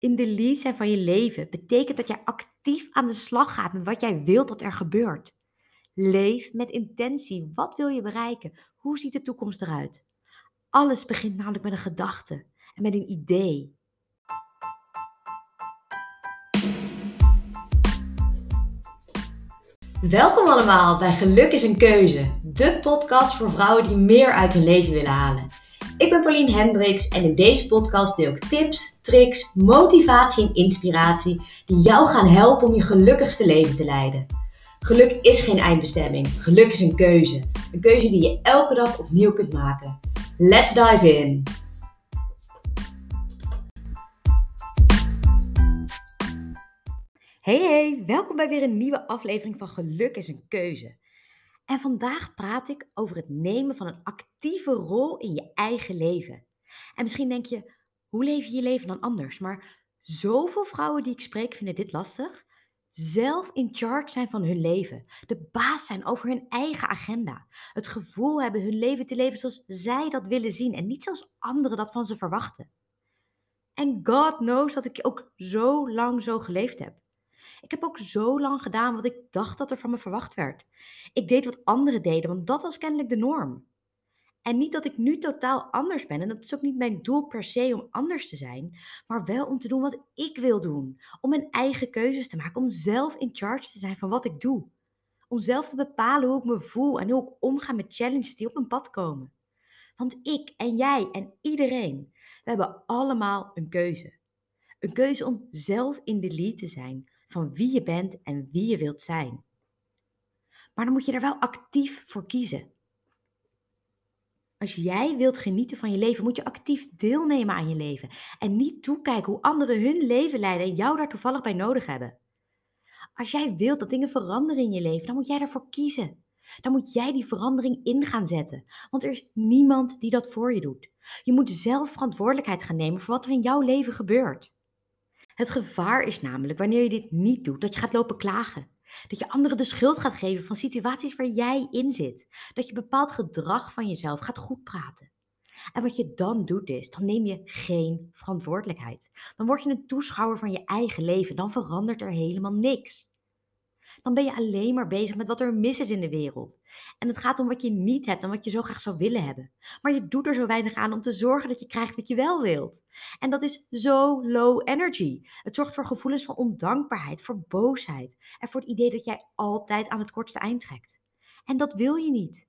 In de lead zijn van je leven betekent dat jij actief aan de slag gaat met wat jij wilt dat er gebeurt. Leef met intentie. Wat wil je bereiken? Hoe ziet de toekomst eruit? Alles begint namelijk met een gedachte en met een idee. Welkom allemaal bij Geluk is een Keuze, de podcast voor vrouwen die meer uit hun leven willen halen. Ik ben Pauline Hendricks en in deze podcast deel ik tips, tricks, motivatie en inspiratie die jou gaan helpen om je gelukkigste leven te leiden. Geluk is geen eindbestemming, geluk is een keuze. Een keuze die je elke dag opnieuw kunt maken. Let's dive in! Hey hey, welkom bij weer een nieuwe aflevering van Geluk is een keuze. En vandaag praat ik over het nemen van een actieve rol in je eigen leven. En misschien denk je, hoe leef je je leven dan anders? Maar zoveel vrouwen die ik spreek vinden dit lastig. Zelf in charge zijn van hun leven. De baas zijn over hun eigen agenda. Het gevoel hebben hun leven te leven zoals zij dat willen zien en niet zoals anderen dat van ze verwachten. En God knows dat ik ook zo lang zo geleefd heb. Ik heb ook zo lang gedaan wat ik dacht dat er van me verwacht werd. Ik deed wat anderen deden, want dat was kennelijk de norm. En niet dat ik nu totaal anders ben, en dat is ook niet mijn doel per se om anders te zijn, maar wel om te doen wat ik wil doen. Om mijn eigen keuzes te maken, om zelf in charge te zijn van wat ik doe. Om zelf te bepalen hoe ik me voel en hoe ik omga met challenges die op mijn pad komen. Want ik en jij en iedereen, we hebben allemaal een keuze. Een keuze om zelf in de lead te zijn van wie je bent en wie je wilt zijn. Maar dan moet je er wel actief voor kiezen. Als jij wilt genieten van je leven, moet je actief deelnemen aan je leven. En niet toekijken hoe anderen hun leven leiden en jou daar toevallig bij nodig hebben. Als jij wilt dat dingen veranderen in je leven, dan moet jij ervoor kiezen. Dan moet jij die verandering in gaan zetten. Want er is niemand die dat voor je doet. Je moet zelf verantwoordelijkheid gaan nemen voor wat er in jouw leven gebeurt. Het gevaar is namelijk wanneer je dit niet doet, dat je gaat lopen klagen. Dat je anderen de schuld gaat geven van situaties waar jij in zit. Dat je bepaald gedrag van jezelf gaat goed praten. En wat je dan doet is, dan neem je geen verantwoordelijkheid. Dan word je een toeschouwer van je eigen leven. Dan verandert er helemaal niks dan ben je alleen maar bezig met wat er mis is in de wereld. En het gaat om wat je niet hebt en wat je zo graag zou willen hebben. Maar je doet er zo weinig aan om te zorgen dat je krijgt wat je wel wilt. En dat is zo low energy. Het zorgt voor gevoelens van ondankbaarheid, voor boosheid en voor het idee dat jij altijd aan het kortste eind trekt. En dat wil je niet.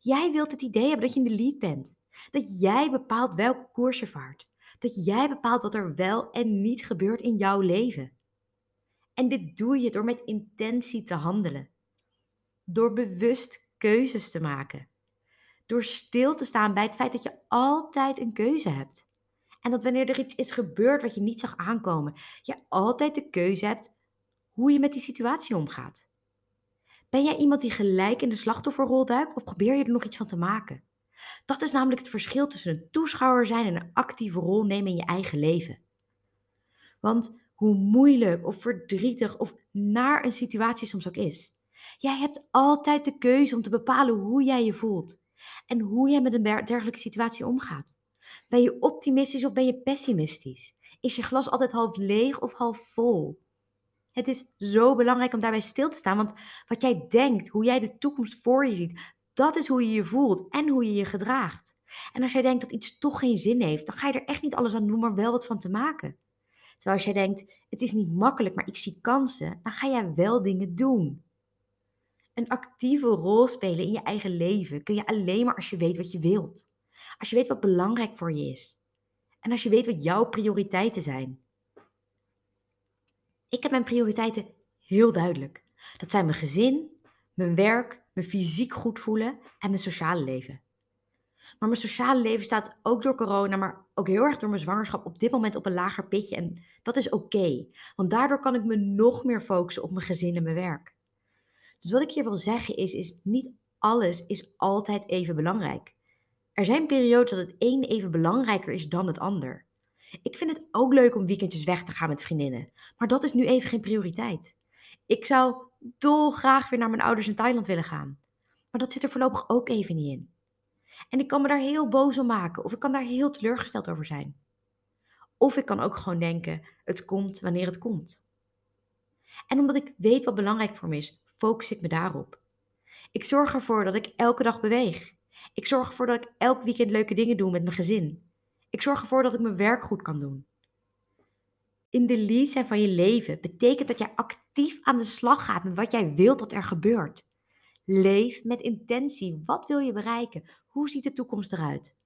Jij wilt het idee hebben dat je in de lead bent. Dat jij bepaalt welke koers je vaart. Dat jij bepaalt wat er wel en niet gebeurt in jouw leven. En dit doe je door met intentie te handelen. Door bewust keuzes te maken. Door stil te staan bij het feit dat je altijd een keuze hebt. En dat wanneer er iets is gebeurd wat je niet zag aankomen, je altijd de keuze hebt hoe je met die situatie omgaat. Ben jij iemand die gelijk in de slachtofferrol duikt of probeer je er nog iets van te maken? Dat is namelijk het verschil tussen een toeschouwer zijn en een actieve rol nemen in je eigen leven. Want hoe moeilijk of verdrietig of naar een situatie soms ook is. Jij hebt altijd de keuze om te bepalen hoe jij je voelt en hoe jij met een dergelijke situatie omgaat. Ben je optimistisch of ben je pessimistisch? Is je glas altijd half leeg of half vol? Het is zo belangrijk om daarbij stil te staan, want wat jij denkt, hoe jij de toekomst voor je ziet, dat is hoe je je voelt en hoe je je gedraagt. En als jij denkt dat iets toch geen zin heeft, dan ga je er echt niet alles aan doen, maar wel wat van te maken. Terwijl als jij denkt, het is niet makkelijk, maar ik zie kansen, dan ga jij wel dingen doen. Een actieve rol spelen in je eigen leven kun je alleen maar als je weet wat je wilt. Als je weet wat belangrijk voor je is. En als je weet wat jouw prioriteiten zijn. Ik heb mijn prioriteiten heel duidelijk. Dat zijn mijn gezin, mijn werk, mijn fysiek goed voelen en mijn sociale leven. Maar mijn sociale leven staat ook door corona, maar ook heel erg door mijn zwangerschap op dit moment op een lager pitje. En dat is oké, want daardoor kan ik me nog meer focussen op mijn gezin en mijn werk. Dus wat ik hier wil zeggen is, is niet alles is altijd even belangrijk. Er zijn periodes dat het een even belangrijker is dan het ander. Ik vind het ook leuk om weekendjes weg te gaan met vriendinnen, maar dat is nu even geen prioriteit. Ik zou dolgraag weer naar mijn ouders in Thailand willen gaan, maar dat zit er voorlopig ook even niet in. En ik kan me daar heel boos om maken of ik kan daar heel teleurgesteld over zijn. Of ik kan ook gewoon denken, het komt wanneer het komt. En omdat ik weet wat belangrijk voor me is, focus ik me daarop. Ik zorg ervoor dat ik elke dag beweeg. Ik zorg ervoor dat ik elk weekend leuke dingen doe met mijn gezin. Ik zorg ervoor dat ik mijn werk goed kan doen. In de lead zijn van je leven betekent dat jij actief aan de slag gaat met wat jij wilt dat er gebeurt. Leef met intentie. Wat wil je bereiken? Hoe ziet de toekomst eruit?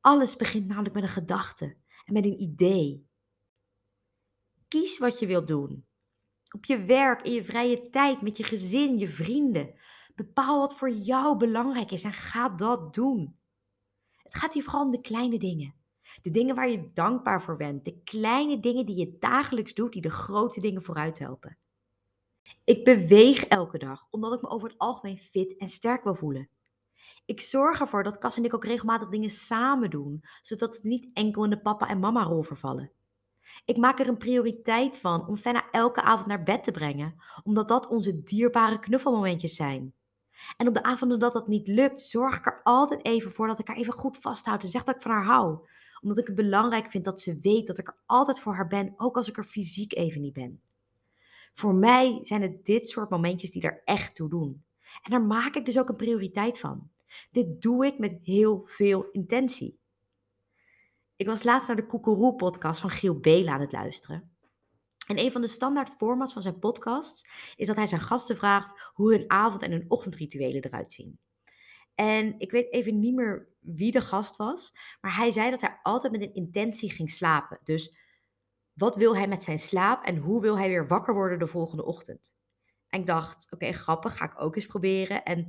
Alles begint namelijk met een gedachte en met een idee. Kies wat je wilt doen. Op je werk, in je vrije tijd, met je gezin, je vrienden. Bepaal wat voor jou belangrijk is en ga dat doen. Het gaat hier vooral om de kleine dingen. De dingen waar je dankbaar voor bent. De kleine dingen die je dagelijks doet, die de grote dingen vooruit helpen. Ik beweeg elke dag, omdat ik me over het algemeen fit en sterk wil voelen. Ik zorg ervoor dat Cas en ik ook regelmatig dingen samen doen, zodat we niet enkel in de papa- en mama-rol vervallen. Ik maak er een prioriteit van om Fenna elke avond naar bed te brengen, omdat dat onze dierbare knuffelmomentjes zijn. En op de avonden dat dat niet lukt, zorg ik er altijd even voor dat ik haar even goed vasthoud en zeg dat ik van haar hou. Omdat ik het belangrijk vind dat ze weet dat ik er altijd voor haar ben, ook als ik er fysiek even niet ben. Voor mij zijn het dit soort momentjes die er echt toe doen. En daar maak ik dus ook een prioriteit van. Dit doe ik met heel veel intentie. Ik was laatst naar de Koekeroe-podcast van Giel Bela aan het luisteren. En een van de standaard formats van zijn podcasts is dat hij zijn gasten vraagt hoe hun avond- en hun ochtendrituelen eruit zien. En ik weet even niet meer wie de gast was, maar hij zei dat hij altijd met een intentie ging slapen. Dus wat wil hij met zijn slaap en hoe wil hij weer wakker worden de volgende ochtend? En ik dacht, oké, grappig, ga ik ook eens proberen. En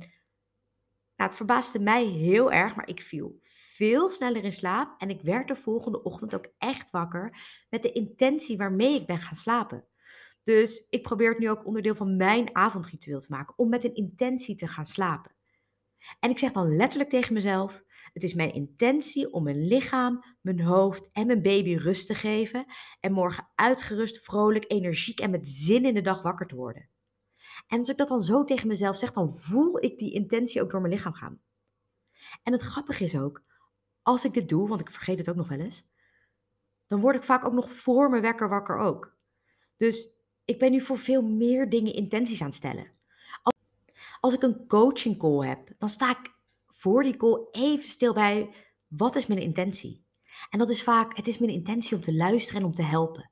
nou, het verbaasde mij heel erg, maar ik viel veel sneller in slaap en ik werd de volgende ochtend ook echt wakker met de intentie waarmee ik ben gaan slapen. Dus ik probeer het nu ook onderdeel van mijn avondritueel te maken, om met een intentie te gaan slapen. En ik zeg dan letterlijk tegen mezelf: het is mijn intentie om mijn lichaam, mijn hoofd en mijn baby rust te geven en morgen uitgerust, vrolijk, energiek en met zin in de dag wakker te worden. En als ik dat dan zo tegen mezelf zeg, dan voel ik die intentie ook door mijn lichaam gaan. En het grappige is ook, als ik dit doe, want ik vergeet het ook nog wel eens, dan word ik vaak ook nog voor mijn wekker wakker ook. Dus ik ben nu voor veel meer dingen intenties aan het stellen. Als ik een coaching call heb, dan sta ik voor die call even stil bij wat is mijn intentie. En dat is vaak, het is mijn intentie om te luisteren en om te helpen.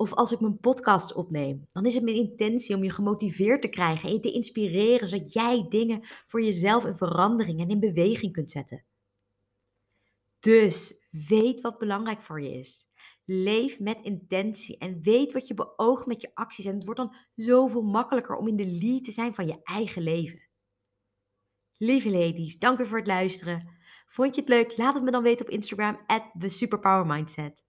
Of als ik mijn podcast opneem, dan is het mijn intentie om je gemotiveerd te krijgen en je te inspireren, zodat jij dingen voor jezelf in verandering en in beweging kunt zetten. Dus weet wat belangrijk voor je is. Leef met intentie en weet wat je beoogt met je acties. En het wordt dan zoveel makkelijker om in de lead te zijn van je eigen leven. Lieve ladies, dank u voor het luisteren. Vond je het leuk? Laat het me dan weten op Instagram at the Superpower Mindset.